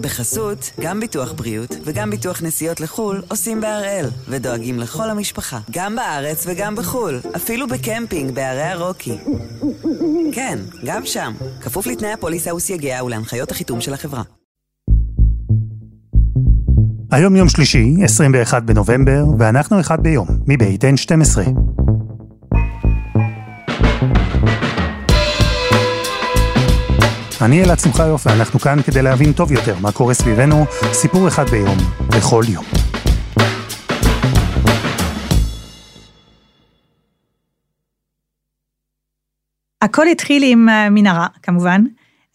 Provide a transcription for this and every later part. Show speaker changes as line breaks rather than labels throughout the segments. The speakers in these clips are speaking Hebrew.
בחסות, גם ביטוח בריאות וגם ביטוח נסיעות לחו"ל עושים בהראל, ודואגים לכל המשפחה, גם בארץ וגם בחו"ל, אפילו בקמפינג בערי הרוקי. כן, גם שם, כפוף לתנאי הפוליסה וסייגיה ולהנחיות החיתום של החברה.
היום יום שלישי, 21 בנובמבר, ואנחנו אחד ביום, מבית N12. אני אלעד שמחיוף, ואנחנו כאן כדי להבין טוב יותר מה קורה סביבנו, סיפור אחד ביום, בכל יום.
הכל התחיל עם אה, מנהרה, כמובן.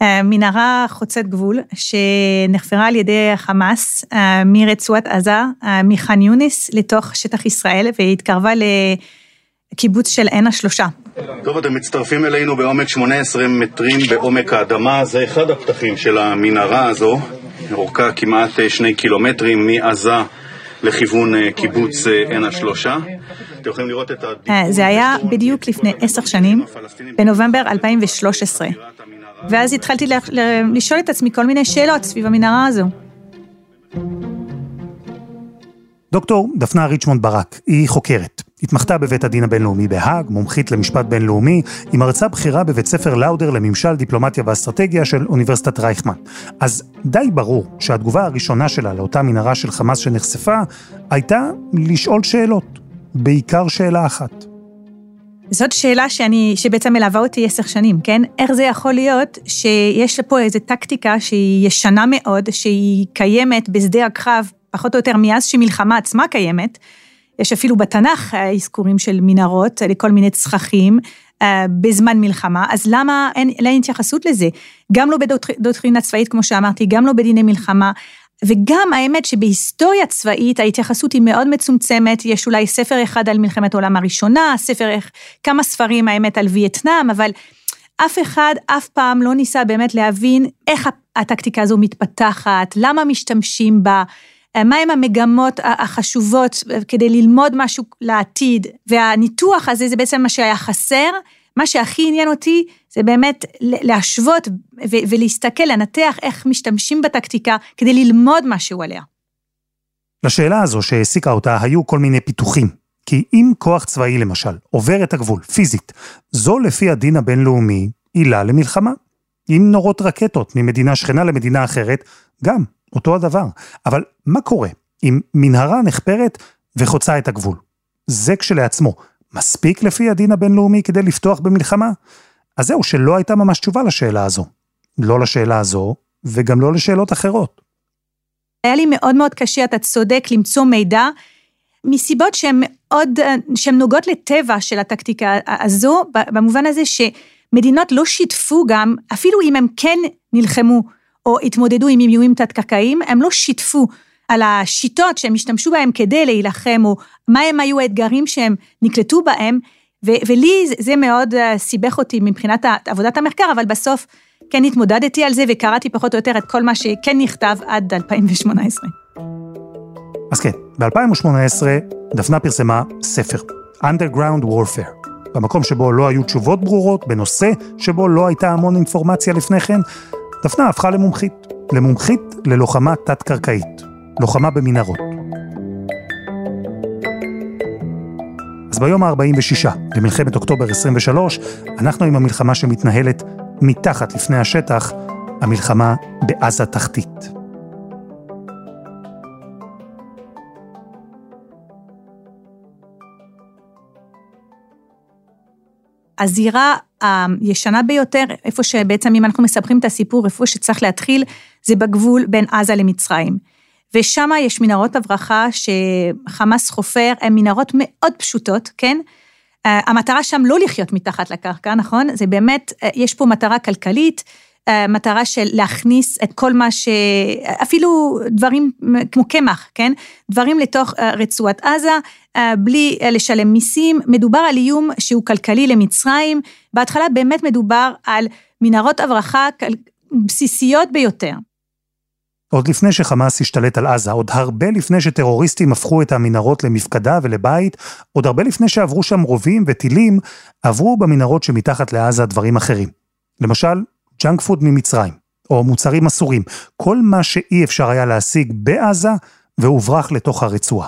אה, מנהרה חוצת גבול, שנחפרה על ידי חמאס אה, מרצועת עזה, מח'אן יונס, לתוך שטח ישראל, והתקרבה לקיבוץ של עין השלושה.
טוב, אתם מצטרפים אלינו בעומק 18 מטרים בעומק האדמה, זה אחד הפתחים של המנהרה הזו, אורכה כמעט שני קילומטרים מעזה לכיוון קיבוץ עין השלושה. אתם יכולים לראות את
ה... זה היה בדיוק לפני עשר שנים, בנובמבר 2013. ואז התחלתי לשאול את עצמי כל מיני שאלות סביב המנהרה הזו.
דוקטור דפנה ריצ'מונד ברק, היא חוקרת. התמחתה בבית הדין הבינלאומי בהאג, מומחית למשפט בינלאומי, היא מרצה בכירה בבית ספר לאודר לממשל, דיפלומטיה ואסטרטגיה של אוניברסיטת רייכמן. אז די ברור שהתגובה הראשונה שלה לאותה מנהרה של חמאס שנחשפה, הייתה לשאול שאלות. בעיקר שאלה אחת.
זאת שאלה שאני, שבעצם מלווה אותי עשר שנים, כן? איך זה יכול להיות שיש פה איזו טקטיקה שהיא ישנה מאוד, שהיא קיימת בשדה הקרב, פחות או יותר מאז שמלחמה עצמה קיימת. יש אפילו בתנ"ך אזכורים של מנהרות לכל מיני צרכים אה, בזמן מלחמה, אז למה אין, אין התייחסות לזה? גם לא בדוקטרינה צבאית, כמו שאמרתי, גם לא בדיני מלחמה. וגם האמת שבהיסטוריה צבאית ההתייחסות היא מאוד מצומצמת, יש אולי ספר אחד על מלחמת העולם הראשונה, ספר, כמה ספרים האמת על וייטנאם, אבל אף אחד אף פעם לא ניסה באמת להבין איך הטקטיקה הזו מתפתחת, למה משתמשים בה, מהם המגמות החשובות כדי ללמוד משהו לעתיד, והניתוח הזה זה בעצם מה שהיה חסר, מה שהכי עניין אותי זה באמת להשוות ולהסתכל, לנתח איך משתמשים בטקטיקה כדי ללמוד משהו עליה.
לשאלה הזו שהעסיקה אותה היו כל מיני פיתוחים. כי אם כוח צבאי למשל עובר את הגבול פיזית, זו לפי הדין הבינלאומי עילה למלחמה. אם נורות רקטות ממדינה שכנה למדינה אחרת, גם אותו הדבר. אבל מה קורה אם מנהרה נחפרת וחוצה את הגבול? זה כשלעצמו מספיק לפי הדין הבינלאומי כדי לפתוח במלחמה? אז זהו, שלא הייתה ממש תשובה לשאלה הזו. לא לשאלה הזו, וגם לא לשאלות אחרות.
היה לי מאוד מאוד קשה, אתה צודק, למצוא מידע, מסיבות שהן מאוד, שהן נוגעות לטבע של הטקטיקה הזו, במובן הזה שמדינות לא שיתפו גם, אפילו אם הם כן נלחמו או התמודדו עם איומים תת-קרקעיים, הם לא שיתפו על השיטות שהם השתמשו בהם כדי להילחם, או מה הם היו האתגרים שהם נקלטו בהם, ו- ולי זה, מאוד uh, סיבך אותי מבחינת עבודת המחקר, אבל בסוף כן התמודדתי על זה וקראתי פחות או יותר את כל מה שכן נכתב עד 2018.
אז כן, ב-2018 דפנה פרסמה ספר, Underground Warfare. במקום שבו לא היו תשובות ברורות, בנושא שבו לא הייתה המון אינפורמציה לפני כן, דפנה הפכה למומחית, למומחית ללוחמה תת-קרקעית. לוחמה במנהרות. אז ביום ה-46 למלחמת אוקטובר 23, אנחנו עם המלחמה שמתנהלת מתחת לפני השטח, המלחמה בעזה תחתית.
הזירה הישנה ביותר, איפה שבעצם אם אנחנו מספרים את הסיפור, איפה שצריך להתחיל, זה בגבול בין עזה למצרים. ושם יש מנהרות הברחה שחמאס חופר, הן מנהרות מאוד פשוטות, כן? אה, המטרה שם לא לחיות מתחת לקרקע, נכון? זה באמת, אה, יש פה מטרה כלכלית, אה, מטרה של להכניס את כל מה ש... אפילו דברים כמו קמח, כן? דברים לתוך רצועת עזה, בלי לשלם מיסים. מדובר על איום שהוא כלכלי למצרים. בהתחלה באמת מדובר על מנהרות הברחה בסיסיות ביותר.
עוד לפני שחמאס השתלט על עזה, עוד הרבה לפני שטרוריסטים הפכו את המנהרות למפקדה ולבית, עוד הרבה לפני שעברו שם רובים וטילים, עברו במנהרות שמתחת לעזה דברים אחרים. למשל, ג'אנק פוד ממצרים. או מוצרים אסורים, כל מה שאי אפשר היה להשיג בעזה והוברח לתוך הרצועה.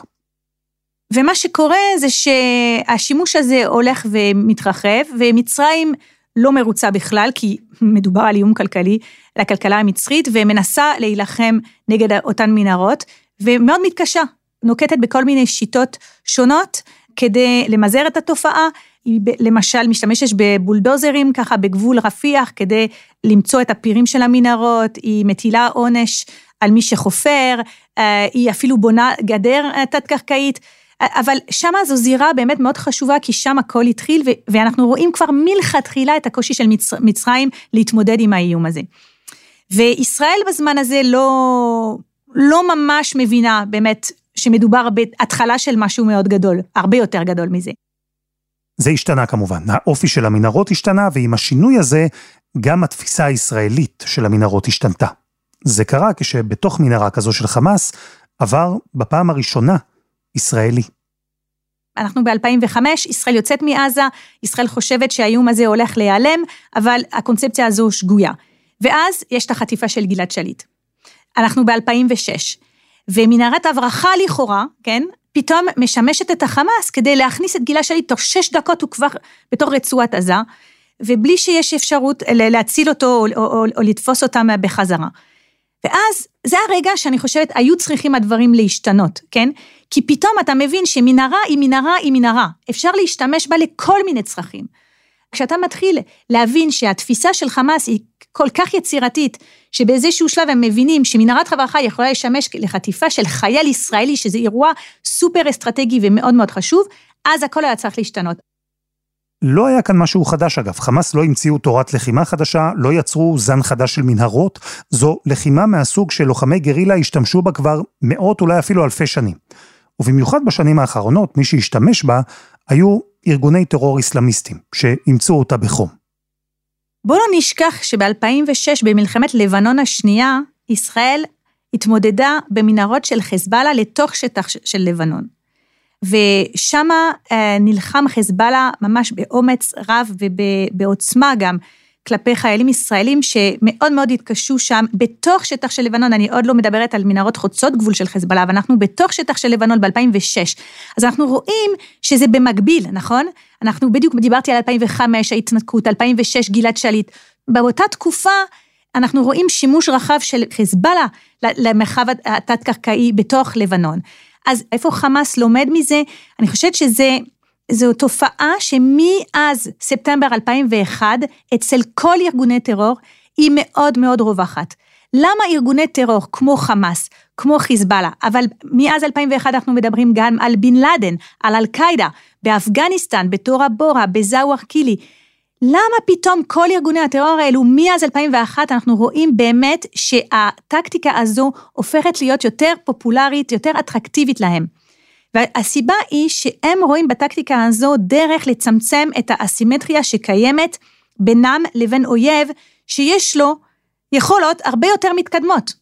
ומה שקורה זה שהשימוש הזה הולך ומתרחב, ומצרים לא מרוצה בכלל, כי מדובר על איום כלכלי לכלכלה המצרית, ומנסה להילחם נגד אותן מנהרות, ומאוד מתקשה, נוקטת בכל מיני שיטות שונות כדי למזער את התופעה. היא למשל משתמשת בבולדוזרים ככה בגבול רפיח כדי למצוא את הפירים של המנהרות, היא מטילה עונש על מי שחופר, אה, היא אפילו בונה גדר אה, תת-קרקעית. אבל שמה זו זירה באמת מאוד חשובה, כי שם הכל התחיל, ואנחנו רואים כבר מלכתחילה את הקושי של מצ, מצרים להתמודד עם האיום הזה. וישראל בזמן הזה לא, לא ממש מבינה באמת שמדובר בהתחלה של משהו מאוד גדול, הרבה יותר גדול מזה.
זה השתנה כמובן, האופי של המנהרות השתנה, ועם השינוי הזה, גם התפיסה הישראלית של המנהרות השתנתה. זה קרה כשבתוך מנהרה כזו של חמאס, עבר בפעם הראשונה ישראלי.
אנחנו ב-2005, ישראל יוצאת מעזה, ישראל חושבת שהאיום הזה הולך להיעלם, אבל הקונספציה הזו שגויה. ואז יש את החטיפה של גלעד שליט. אנחנו ב-2006, ומנהרת הברחה לכאורה, כן, פתאום משמשת את החמאס כדי להכניס את גלעד שליט, תוך שש דקות הוא כבר בתור רצועת עזה, ובלי שיש אפשרות להציל אותו או, או, או, או לתפוס אותם בחזרה. ואז זה הרגע שאני חושבת, היו צריכים הדברים להשתנות, כן? כי פתאום אתה מבין שמנהרה היא מנהרה היא מנהרה, אפשר להשתמש בה לכל מיני צרכים. כשאתה מתחיל להבין שהתפיסה של חמאס היא כל כך יצירתית, שבאיזשהו שלב הם מבינים שמנהרת הברכה יכולה לשמש לחטיפה של חייל ישראלי, שזה אירוע סופר אסטרטגי ומאוד מאוד חשוב, אז הכל היה צריך להשתנות.
לא היה כאן משהו חדש אגב, חמאס לא המציאו תורת לחימה חדשה, לא יצרו זן חדש של מנהרות, זו לחימה מהסוג שלוחמי גרילה השתמשו בה כבר מאות אולי אפילו אלפי שנים. ובמיוחד בשנים האחרונות, מי שהשתמש בה היו ארגוני טרור אסלאמיסטים, שאימצו אותה בחום.
בוא לא נשכח שב-2006, במלחמת לבנון השנייה, ישראל התמודדה במנהרות של חזבאללה לתוך שטח של לבנון. ושם אה, נלחם חזבאללה ממש באומץ רב ובעוצמה גם כלפי חיילים ישראלים שמאוד מאוד התקשו שם בתוך שטח של לבנון, אני עוד לא מדברת על מנהרות חוצות גבול של חזבאללה, אבל אנחנו בתוך שטח של לבנון ב-2006. אז אנחנו רואים שזה במקביל, נכון? אנחנו בדיוק דיברתי על 2005, ההתנתקות, 2006, גלעד שליט. באותה תקופה אנחנו רואים שימוש רחב של חזבאללה למרחב התת-קרקעי בתוך לבנון. אז איפה חמאס לומד מזה? אני חושבת שזה זו תופעה שמאז ספטמבר 2001, אצל כל ארגוני טרור, היא מאוד מאוד רווחת. למה ארגוני טרור כמו חמאס, כמו חיזבאללה, אבל מאז 2001 אנחנו מדברים גם על בן לאדן, על אל-קאעידה, באפגניסטן, בתורה בורה, בזאוור קילי. למה פתאום כל ארגוני הטרור האלו, מאז 2001 אנחנו רואים באמת שהטקטיקה הזו הופכת להיות יותר פופולרית, יותר אטרקטיבית להם. והסיבה היא שהם רואים בטקטיקה הזו דרך לצמצם את האסימטריה שקיימת בינם לבין אויב שיש לו יכולות הרבה יותר מתקדמות.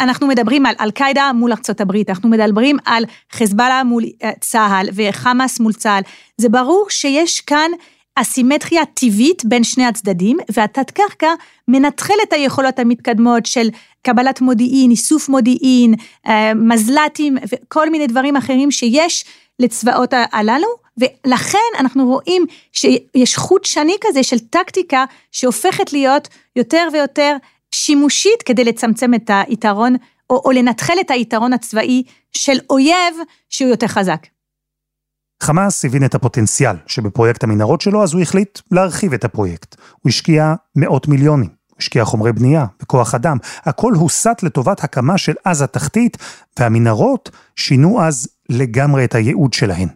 אנחנו מדברים על אל-קאעידה מול ארצות הברית, אנחנו מדברים על חיזבאללה מול אה, צה"ל וחמאס מול צה"ל. זה ברור שיש כאן אסימטריה טבעית בין שני הצדדים, והתת קרקע מנטרל את היכולות המתקדמות של קבלת מודיעין, איסוף מודיעין, אה, מזל"טים וכל מיני דברים אחרים שיש לצבאות הללו, ולכן אנחנו רואים שיש חוט שני כזה של טקטיקה שהופכת להיות יותר ויותר שימושית כדי לצמצם את היתרון, או, או לנטרל את היתרון הצבאי של אויב שהוא יותר חזק.
חמאס הבין את הפוטנציאל שבפרויקט המנהרות שלו, אז הוא החליט להרחיב את הפרויקט. הוא השקיע מאות מיליונים. הוא השקיע חומרי בנייה וכוח אדם. הכל הוסט לטובת הקמה של עזה התחתית, והמנהרות שינו אז לגמרי את הייעוד שלהן.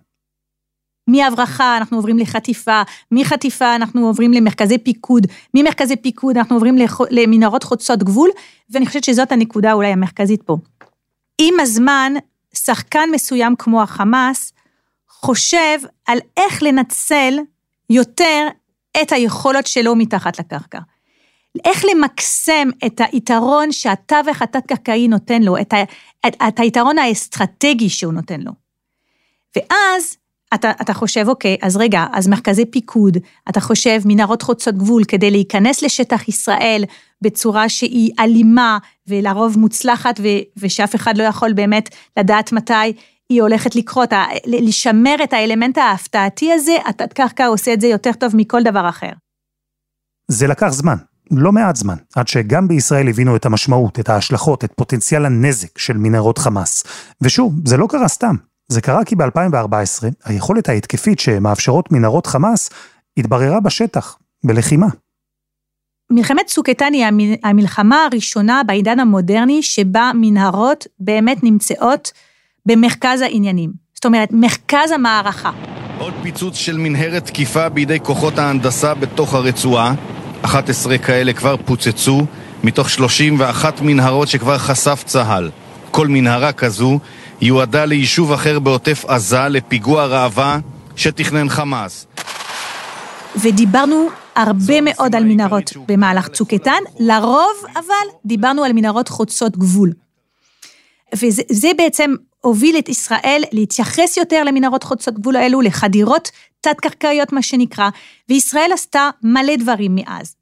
מהברחה אנחנו עוברים לחטיפה, מחטיפה אנחנו עוברים למרכזי פיקוד, ממרכזי פיקוד אנחנו עוברים למנהרות חוצות גבול, ואני חושבת שזאת הנקודה אולי המרכזית פה. עם הזמן, שחקן מסוים כמו החמאס, חושב על איך לנצל יותר את היכולות שלו מתחת לקרקע. איך למקסם את היתרון שהתווך התת-קרקעי נותן לו, את, ה, את, את היתרון האסטרטגי שהוא נותן לו. ואז אתה, אתה חושב, אוקיי, אז רגע, אז מרכזי פיקוד, אתה חושב מנהרות חוצות גבול כדי להיכנס לשטח ישראל בצורה שהיא אלימה ולרוב מוצלחת ו- ושאף אחד לא יכול באמת לדעת מתי היא הולכת לקרות, לשמר את האלמנט ההפתעתי הזה, התת-קרקע עושה את זה יותר טוב מכל דבר אחר.
זה לקח זמן, לא מעט זמן, עד שגם בישראל הבינו את המשמעות, את ההשלכות, את פוטנציאל הנזק של מנהרות חמאס. ושוב, זה לא קרה סתם. זה קרה כי ב-2014, היכולת ההתקפית שמאפשרות מנהרות חמאס התבררה בשטח, בלחימה.
מלחמת צוק איתן היא המלחמה הראשונה בעידן המודרני שבה מנהרות באמת נמצאות במרכז העניינים. זאת אומרת, מרכז המערכה.
עוד פיצוץ של מנהרת תקיפה בידי כוחות ההנדסה בתוך הרצועה. 11 כאלה כבר פוצצו, מתוך 31 מנהרות שכבר חשף צה"ל. כל מנהרה כזו יועדה ליישוב אחר בעוטף עזה לפיגוע ראווה שתכנן חמאס.
ודיברנו הרבה מאוד על מנהרות במהלך צוק איתן, לרוב אבל דיברנו על מנהרות חוצות גבול. וזה בעצם הוביל את ישראל להתייחס יותר למנהרות חוצות גבול האלו, לחדירות תת-קרקעיות מה שנקרא, וישראל עשתה מלא דברים מאז.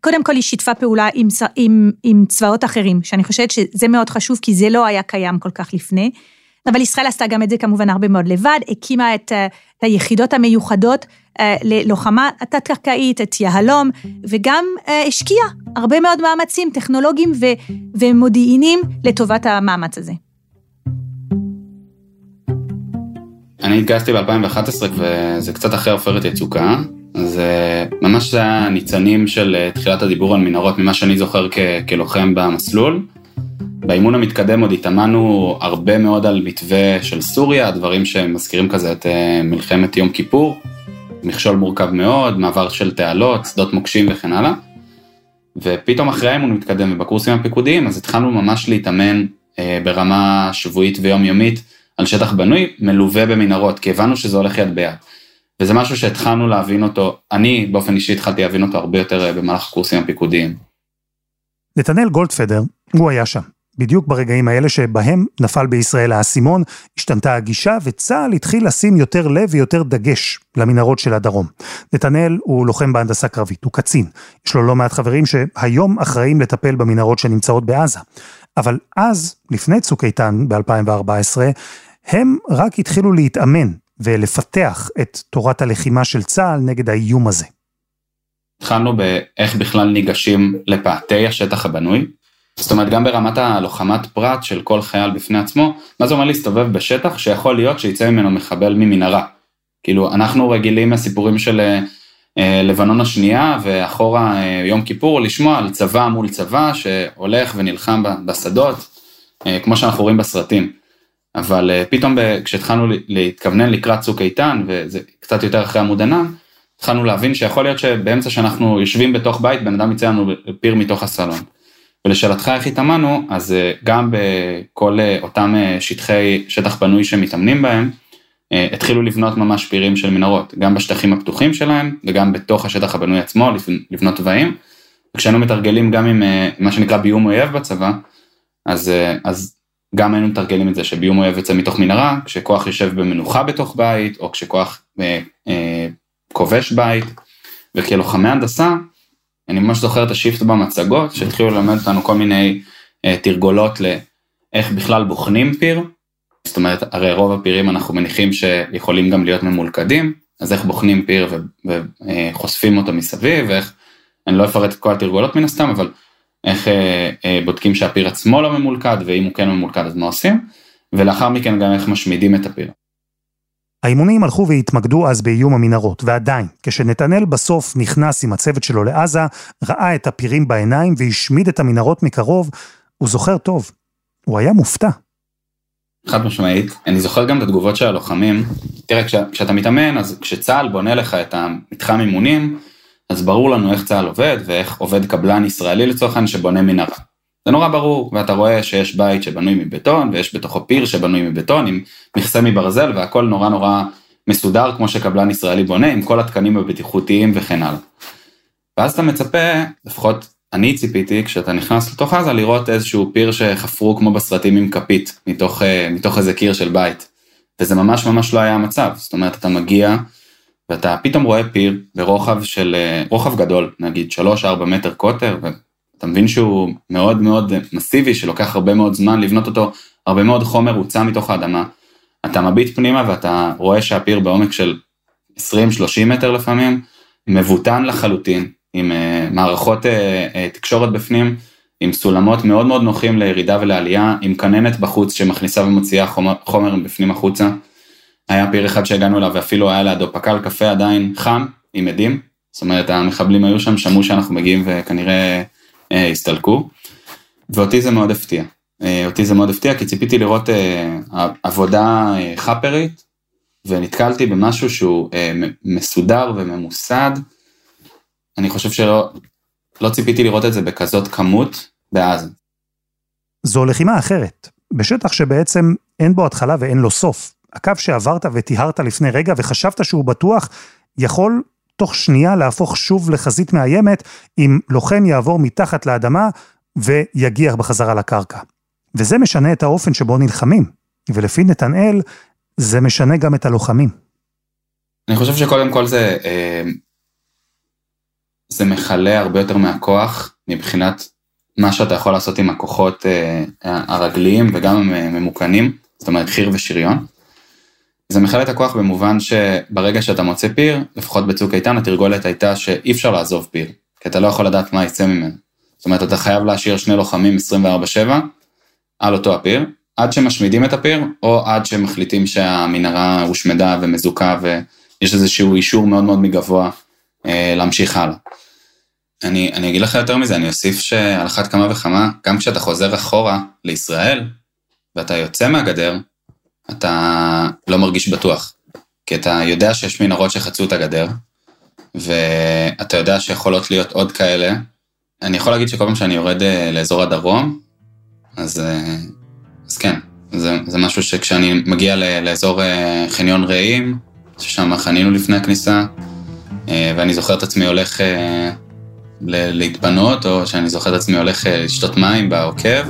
קודם כל היא שיתפה פעולה עם, עם, עם צבאות אחרים, שאני חושבת שזה מאוד חשוב, כי זה לא היה קיים כל כך לפני. אבל ישראל עשתה גם את זה כמובן הרבה מאוד לבד, הקימה את היחידות המיוחדות אה, ללוחמה התת-קרקעית, את יהלום, וגם אה, השקיעה הרבה מאוד מאמצים טכנולוגיים ומודיעיניים לטובת המאמץ הזה.
אני התגייסתי ב-2011 וזה קצת אחרי עופרת יצוקה, אז ממש זה היה ניצנים של אה, תחילת הדיבור על מנהרות ממה שאני זוכר כ- כלוחם במסלול. באימון המתקדם עוד התאמנו הרבה מאוד על מתווה של סוריה, דברים שמזכירים כזה את אה, מלחמת יום כיפור, מכשול מורכב מאוד, מעבר של תעלות, שדות מוקשים וכן הלאה. ופתאום אחרי האימון המתקדם ובקורסים הפיקודיים, אז התחלנו ממש להתאמן אה, ברמה שבועית ויומיומית על שטח בנוי, מלווה במנהרות, כי הבנו שזה הולך יד ביד. וזה משהו שהתחלנו להבין אותו, אני באופן אישי התחלתי להבין אותו הרבה יותר אה, במהלך הקורסים הפיקודיים.
נתנאל גולדפדר, הוא היה שם. בדיוק ברגעים האלה שבהם נפל בישראל האסימון, השתנתה הגישה וצה"ל התחיל לשים יותר לב ויותר דגש למנהרות של הדרום. נתנאל הוא לוחם בהנדסה קרבית, הוא קצין. יש לו לא מעט חברים שהיום אחראים לטפל במנהרות שנמצאות בעזה. אבל אז, לפני צוק איתן ב-2014, הם רק התחילו להתאמן ולפתח את תורת הלחימה של צה"ל נגד האיום הזה.
התחלנו באיך בכלל ניגשים לפאתי השטח הבנוי. זאת אומרת, גם ברמת הלוחמת פרט של כל חייל בפני עצמו, מה זה אומר להסתובב בשטח שיכול להיות שיצא ממנו מחבל ממנהרה. כאילו, אנחנו רגילים לסיפורים של אה, לבנון השנייה ואחורה אה, יום כיפור, לשמוע על צבא מול צבא שהולך ונלחם בשדות, אה, כמו שאנחנו רואים בסרטים. אבל פתאום כשהתחלנו להתכוונן לקראת צוק איתן, וזה קצת יותר אחרי עמוד ענן, התחלנו להבין שיכול להיות שבאמצע שאנחנו יושבים בתוך בית, בן אדם יצא לנו פיר מתוך הסלון. ולשאלתך איך התאמנו, אז גם בכל אותם שטחי, שטח בנוי שמתאמנים בהם, התחילו לבנות ממש פירים של מנהרות, גם בשטחים הפתוחים שלהם וגם בתוך השטח הבנוי עצמו, לבנות תוואים. וכשהיינו מתרגלים גם עם מה שנקרא ביום אויב בצבא, אז, אז גם היינו מתרגלים את זה שביום אויב יוצא מתוך מנהרה, כשכוח יושב במנוחה בתוך בית, או כשכוח אה, אה, כובש בית, וכלוחמי הנדסה, אני ממש זוכר את השיפט במצגות, שהתחילו ללמד אותנו כל מיני אה, תרגולות לאיך בכלל בוחנים פיר, זאת אומרת, הרי רוב הפירים אנחנו מניחים שיכולים גם להיות ממולכדים, אז איך בוחנים פיר וחושפים אותו מסביב, ואיך, אני לא אפרט את כל התרגולות מן הסתם, אבל איך אה, אה, בודקים שהפיר עצמו לא ממולכד, ואם הוא כן ממולכד אז מה עושים, ולאחר מכן גם איך משמידים את הפיר.
האימונים הלכו והתמקדו אז באיום המנהרות, ועדיין, כשנתנאל בסוף נכנס עם הצוות שלו לעזה, ראה את הפירים בעיניים והשמיד את המנהרות מקרוב, הוא זוכר טוב. הוא היה מופתע.
חד משמעית. אני זוכר גם את התגובות של הלוחמים. תראה, כש, כשאתה מתאמן, אז כשצה"ל בונה לך את המתחם אימונים, אז ברור לנו איך צה"ל עובד, ואיך עובד קבלן ישראלי לצורך העניין שבונה מנהרה. זה נורא ברור, ואתה רואה שיש בית שבנוי מבטון, ויש בתוכו פיר שבנוי מבטון, עם מכסה מברזל, והכל נורא נורא מסודר כמו שקבלן ישראלי בונה, עם כל התקנים הבטיחותיים וכן הלאה. ואז אתה מצפה, לפחות אני ציפיתי, כשאתה נכנס לתוך עזה, לראות איזשהו פיר שחפרו כמו בסרטים עם כפית, מתוך, אה, מתוך איזה קיר של בית. וזה ממש ממש לא היה המצב, זאת אומרת, אתה מגיע, ואתה פתאום רואה פיר ברוחב של, אה, רוחב גדול, נגיד 3-4 מטר קוטר, אתה מבין שהוא מאוד מאוד מסיבי, שלוקח הרבה מאוד זמן לבנות אותו, הרבה מאוד חומר הוצא מתוך האדמה. אתה מביט פנימה ואתה רואה שהפיר בעומק של 20-30 מטר לפעמים, מבוטן לחלוטין, עם uh, מערכות uh, uh, תקשורת בפנים, עם סולמות מאוד מאוד נוחים לירידה ולעלייה, עם כננת בחוץ שמכניסה ומוציאה חומר, חומר בפנים החוצה. היה פיר אחד שהגענו אליו ואפילו היה לידו פקל קפה עדיין חם, עם עדים. זאת אומרת, המחבלים היו שם, שמעו שאנחנו מגיעים וכנראה אה, הסתלקו. ואותי זה מאוד הפתיע. אה, אותי זה מאוד הפתיע כי ציפיתי לראות אה, עבודה אה, חאפרית, ונתקלתי במשהו שהוא אה, מסודר וממוסד. אני חושב שלא לא ציפיתי לראות את זה בכזאת כמות בעזה.
זו לחימה אחרת, בשטח שבעצם אין בו התחלה ואין לו סוף. הקו שעברת וטיהרת לפני רגע וחשבת שהוא בטוח, יכול תוך שנייה להפוך שוב לחזית מאיימת, אם לוחם יעבור מתחת לאדמה ויגיח בחזרה לקרקע. וזה משנה את האופן שבו נלחמים, ולפי נתנאל, זה משנה גם את הלוחמים.
אני חושב שקודם כל זה, אה, זה מכלה הרבה יותר מהכוח מבחינת מה שאתה יכול לעשות עם הכוחות אה, הרגליים וגם הממוכנים, זאת אומרת חי"ר ושריון. זה מכלה את הכוח במובן שברגע שאתה מוצא פיר, לפחות בצוק איתן התרגולת הייתה שאי אפשר לעזוב פיר, כי אתה לא יכול לדעת מה יצא ממנו. זאת אומרת, אתה חייב להשאיר שני לוחמים 24/7 על אותו הפיר, עד שמשמידים את הפיר, או עד שמחליטים שהמנהרה הושמדה ומזוכה ויש איזשהו אישור מאוד מאוד מגבוה אה, להמשיך הלאה. אני, אני אגיד לך יותר מזה, אני אוסיף שעל אחת כמה וכמה, גם כשאתה חוזר אחורה לישראל, ואתה יוצא מהגדר, אתה לא מרגיש בטוח. כי אתה יודע שיש מנהרות שחצו את הגדר, ואתה יודע שיכולות להיות עוד כאלה. אני יכול להגיד שכל פעם שאני יורד אה, לאזור הדרום, אז, אה, אז כן, זה, זה משהו שכשאני מגיע לאזור אה, חניון רעים, ששם חנינו לפני הכניסה, ואני זוכר את עצמי הולך להתפנות, או שאני זוכר את עצמי הולך לשתות מים בעוקב,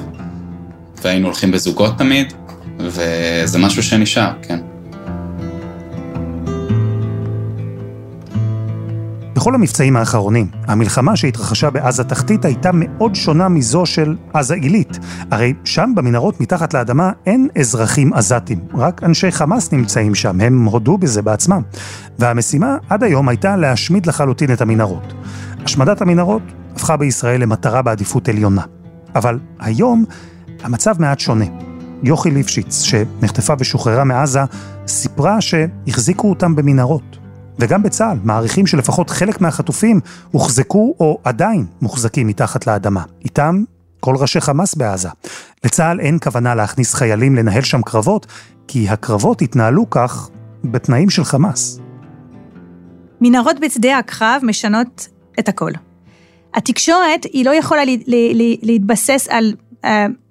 והיינו הולכים בזוגות תמיד, וזה משהו שנשאר, כן.
בכל המבצעים האחרונים, המלחמה שהתרחשה בעזה תחתית הייתה מאוד שונה מזו של עזה עילית. הרי שם במנהרות מתחת לאדמה אין אזרחים עזתים, רק אנשי חמאס נמצאים שם, הם הודו בזה בעצמם. והמשימה עד היום הייתה להשמיד לחלוטין את המנהרות. השמדת המנהרות הפכה בישראל למטרה בעדיפות עליונה. אבל היום המצב מעט שונה. יוכי ליפשיץ, שנחטפה ושוחררה מעזה, סיפרה שהחזיקו אותם במנהרות. וגם בצה"ל מעריכים שלפחות חלק מהחטופים הוחזקו או עדיין מוחזקים מתחת לאדמה. איתם כל ראשי חמאס בעזה. לצה"ל אין כוונה להכניס חיילים לנהל שם קרבות, כי הקרבות התנהלו כך בתנאים של חמאס.
מנהרות בשדה הקרב משנות את הכל. התקשורת היא לא יכולה להתבסס על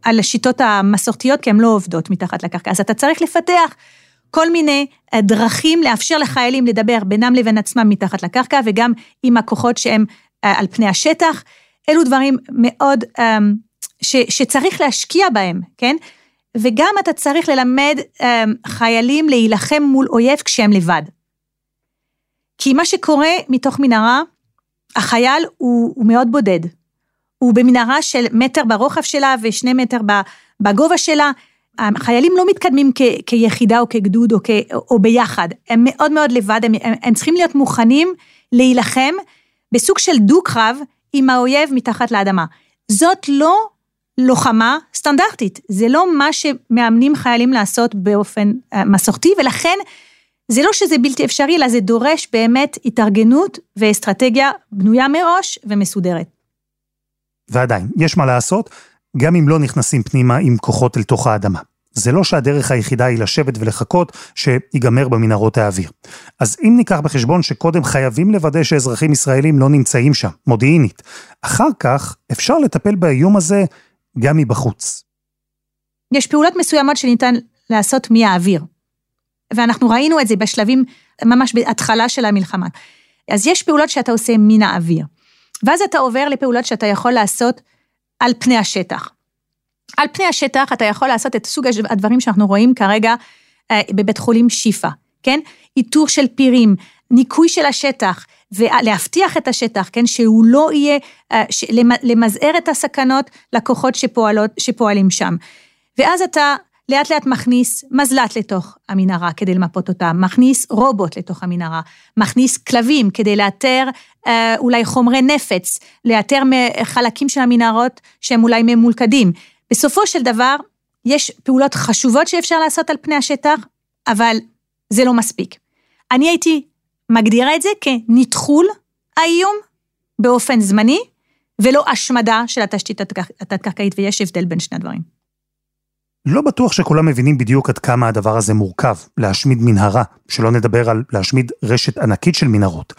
על השיטות המסורתיות, כי הן לא עובדות מתחת לקרקע. אז אתה צריך לפתח כל מיני אה, דרכים לאפשר לחיילים לדבר בינם לבין עצמם מתחת לקרקע, וגם עם הכוחות שהם אה, על פני השטח. אלו דברים מאוד, ש, שצריך להשקיע בהם, כן? וגם אתה צריך ללמד חיילים להילחם מול אויב כשהם לבד. כי מה שקורה מתוך מנהרה, החייל הוא, הוא מאוד בודד. הוא במנהרה של מטר ברוחב שלה ושני מטר בגובה שלה. החיילים לא מתקדמים כ, כיחידה או כגדוד או, כ, או ביחד, הם מאוד מאוד לבד, הם, הם, הם צריכים להיות מוכנים להילחם בסוג של דו-קרב עם האויב מתחת לאדמה. זאת לא לוחמה סטנדרטית, זה לא מה שמאמנים חיילים לעשות באופן אה, מסורתי, ולכן זה לא שזה בלתי אפשרי, אלא זה דורש באמת התארגנות ואסטרטגיה בנויה מראש ומסודרת.
ועדיין, יש מה לעשות, גם אם לא נכנסים פנימה עם כוחות אל תוך האדמה. זה לא שהדרך היחידה היא לשבת ולחכות שיגמר במנהרות האוויר. אז אם ניקח בחשבון שקודם חייבים לוודא שאזרחים ישראלים לא נמצאים שם, מודיעינית, אחר כך אפשר לטפל באיום הזה גם מבחוץ.
יש פעולות מסוימות שניתן לעשות מהאוויר. ואנחנו ראינו את זה בשלבים, ממש בהתחלה של המלחמה. אז יש פעולות שאתה עושה מן האוויר. ואז אתה עובר לפעולות שאתה יכול לעשות על פני השטח. על פני השטח אתה יכול לעשות את סוג הדברים שאנחנו רואים כרגע אה, בבית חולים שיפא, כן? איתור של פירים, ניקוי של השטח, ולהבטיח את השטח, כן, שהוא לא יהיה, אה, למזער את הסכנות לכוחות שפועלות, שפועלים שם. ואז אתה לאט לאט מכניס מזל"ט לתוך המנהרה כדי למפות אותה, מכניס רובוט לתוך המנהרה, מכניס כלבים כדי לאתר אה, אולי חומרי נפץ, לאתר חלקים של המנהרות שהם אולי ממולכדים. בסופו של דבר, יש פעולות חשובות שאפשר לעשות על פני השטח, אבל זה לא מספיק. אני הייתי מגדירה את זה כנטחול האיום באופן זמני, ולא השמדה של התשתית התת-קרקעית, ויש הבדל בין שני הדברים.
לא בטוח שכולם מבינים בדיוק עד כמה הדבר הזה מורכב, להשמיד מנהרה, שלא נדבר על להשמיד רשת ענקית של מנהרות.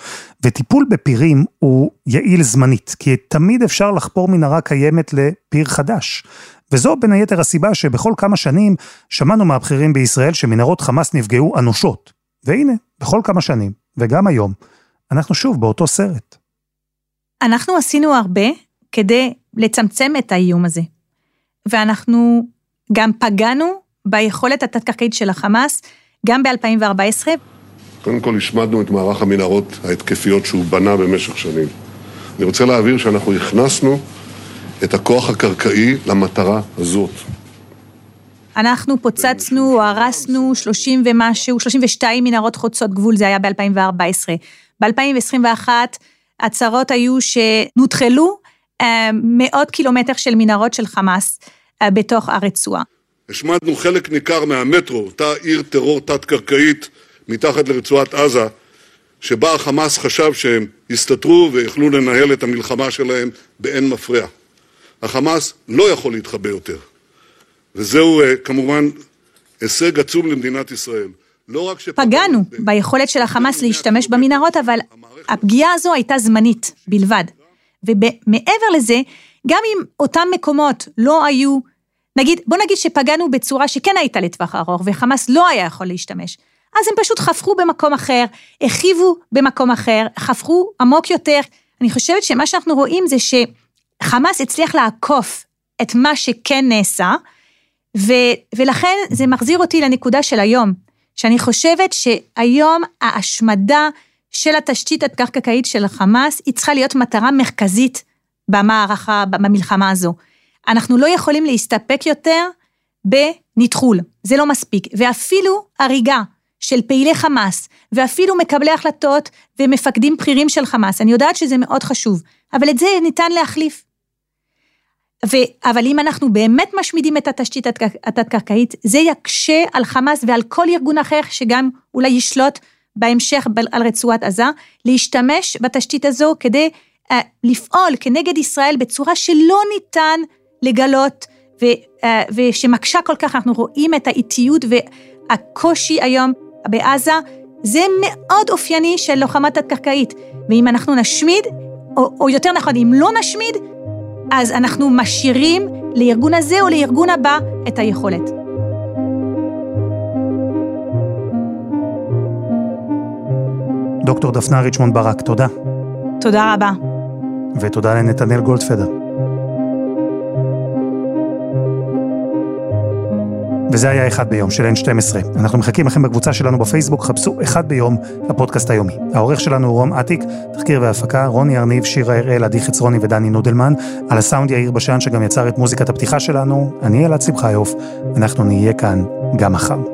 וטיפול בפירים הוא יעיל זמנית, כי תמיד אפשר לחפור מנהרה קיימת לפיר חדש. וזו בין היתר הסיבה שבכל כמה שנים שמענו מהבכירים בישראל שמנהרות חמאס נפגעו אנושות. והנה, בכל כמה שנים, וגם היום, אנחנו שוב באותו סרט.
אנחנו עשינו הרבה כדי לצמצם את האיום הזה. ואנחנו גם פגענו ביכולת התת-קרקעית של החמאס, גם ב-2014.
קודם כל השמדנו את מערך המנהרות ההתקפיות שהוא בנה במשך שנים. אני רוצה להבהיר שאנחנו הכנסנו את הכוח הקרקעי למטרה הזאת.
אנחנו פוצצנו או הרסנו 30 ומשהו, 32 מנהרות חוצות גבול, זה היה ב-2014. ב-2021 הצהרות היו שנוטחלו אה, מאות קילומטר של מנהרות של חמאס בתוך הרצועה.
השמדנו חלק ניכר מהמטרו, אותה עיר טרור תת-קרקעית מתחת לרצועת עזה, שבה החמאס חשב שהם יסתתרו ויכלו לנהל את המלחמה שלהם באין מפריע. החמאס לא יכול להתחבא יותר. וזהו אה, כמובן הישג עצום למדינת ישראל.
לא רק ש... פגענו ביכולת של החמאס להשתמש במנהרות, אבל הפגיעה הזו הייתה זמנית בלבד. ומעבר לזה, גם אם אותם מקומות לא היו, נגיד, בוא נגיד שפגענו בצורה שכן הייתה לטווח ארוך, וחמאס לא היה יכול להשתמש, אז הם פשוט חפרו במקום אחר, הרחיבו במקום אחר, חפרו עמוק יותר. אני חושבת שמה שאנחנו רואים זה שחמאס הצליח לעקוף את מה שכן נעשה, ו, ולכן זה מחזיר אותי לנקודה של היום, שאני חושבת שהיום ההשמדה של התשתית התת-קרקעית של החמאס, היא צריכה להיות מטרה מרכזית במערכה, במלחמה הזו. אנחנו לא יכולים להסתפק יותר בנטחול, זה לא מספיק. ואפילו הריגה של פעילי חמאס, ואפילו מקבלי החלטות ומפקדים בכירים של חמאס, אני יודעת שזה מאוד חשוב, אבל את זה ניתן להחליף. ו, אבל אם אנחנו באמת משמידים את התשתית התת-קרקעית, זה יקשה על חמאס ועל כל ארגון אחר שגם אולי ישלוט בהמשך על רצועת עזה, להשתמש בתשתית הזו כדי לפעול כנגד ישראל בצורה שלא ניתן לגלות ו, uh, ושמקשה כל כך, אנחנו רואים את האיטיות והקושי היום בעזה, זה מאוד אופייני של לוחמה תת-קרקעית. ואם אנחנו נשמיד, או, או יותר נכון, אם לא נשמיד, אז אנחנו משאירים לארגון הזה או לארגון הבא את היכולת.
דוקטור דפנה ריצ'מונד ברק, תודה.
תודה רבה.
ותודה לנתנאל גולדפדר. וזה היה אחד ביום של N12. אנחנו מחכים לכם בקבוצה שלנו בפייסבוק, חפשו אחד ביום, הפודקאסט היומי. העורך שלנו הוא רום אטיק, תחקיר והפקה, רוני ארניב, שירה הראל, עדי חצרוני ודני נודלמן. על הסאונד יאיר בשן שגם יצר את מוזיקת הפתיחה שלנו. אני אלעד שמחיוף, אנחנו נהיה כאן גם מחר.